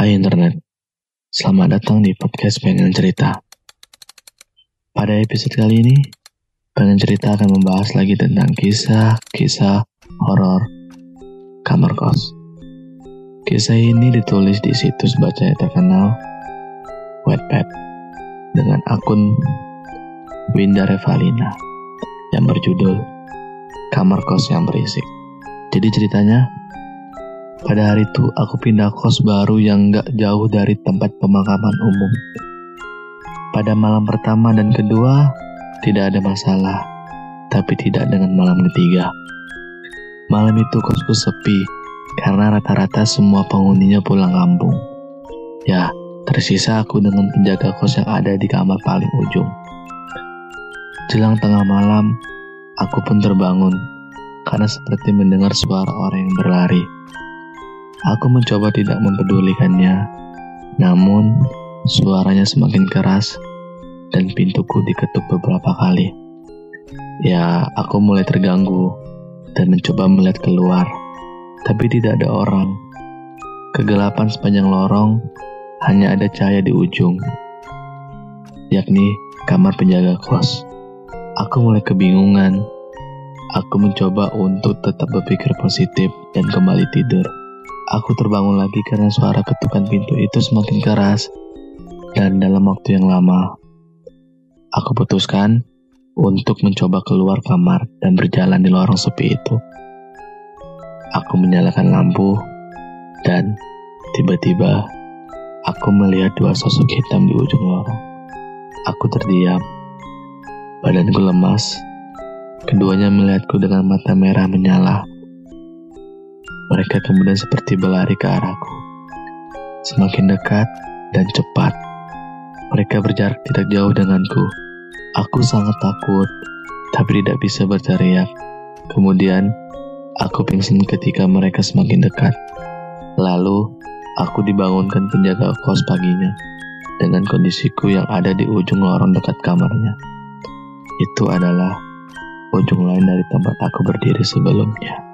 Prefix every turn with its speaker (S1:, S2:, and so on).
S1: Hai internet, selamat datang di podcast Pengen Cerita. Pada episode kali ini, Pengen Cerita akan membahas lagi tentang kisah-kisah horor kamar kos. Kisah ini ditulis di situs baca yang terkenal Wattpad dengan akun Winda Revalina yang berjudul Kamar Kos yang Berisik. Jadi ceritanya, pada hari itu aku pindah kos baru yang gak jauh dari tempat pemakaman umum. Pada malam pertama dan kedua, tidak ada masalah, tapi tidak dengan malam ketiga. Malam itu kosku sepi, karena rata-rata semua penghuninya pulang kampung. Ya, tersisa aku dengan penjaga kos yang ada di kamar paling ujung. Jelang tengah malam, aku pun terbangun karena seperti mendengar suara orang yang berlari. Aku mencoba tidak mempedulikannya, namun suaranya semakin keras dan pintuku diketuk beberapa kali. Ya, aku mulai terganggu dan mencoba melihat keluar, tapi tidak ada orang. Kegelapan sepanjang lorong, hanya ada cahaya di ujung, yakni kamar penjaga kos. Aku mulai kebingungan Aku mencoba untuk tetap berpikir positif dan kembali tidur. Aku terbangun lagi karena suara ketukan pintu itu semakin keras. Dan dalam waktu yang lama, aku putuskan untuk mencoba keluar kamar dan berjalan di lorong sepi itu. Aku menyalakan lampu dan tiba-tiba aku melihat dua sosok hitam di ujung lorong. Aku terdiam. Badanku lemas Keduanya melihatku dengan mata merah menyala. Mereka kemudian seperti berlari ke arahku. Semakin dekat dan cepat. Mereka berjarak tidak jauh denganku. Aku sangat takut, tapi tidak bisa berteriak. Kemudian, aku pingsan ketika mereka semakin dekat. Lalu, aku dibangunkan penjaga kos paginya dengan kondisiku yang ada di ujung lorong dekat kamarnya. Itu adalah ujung lain dari tempat aku berdiri sebelumnya.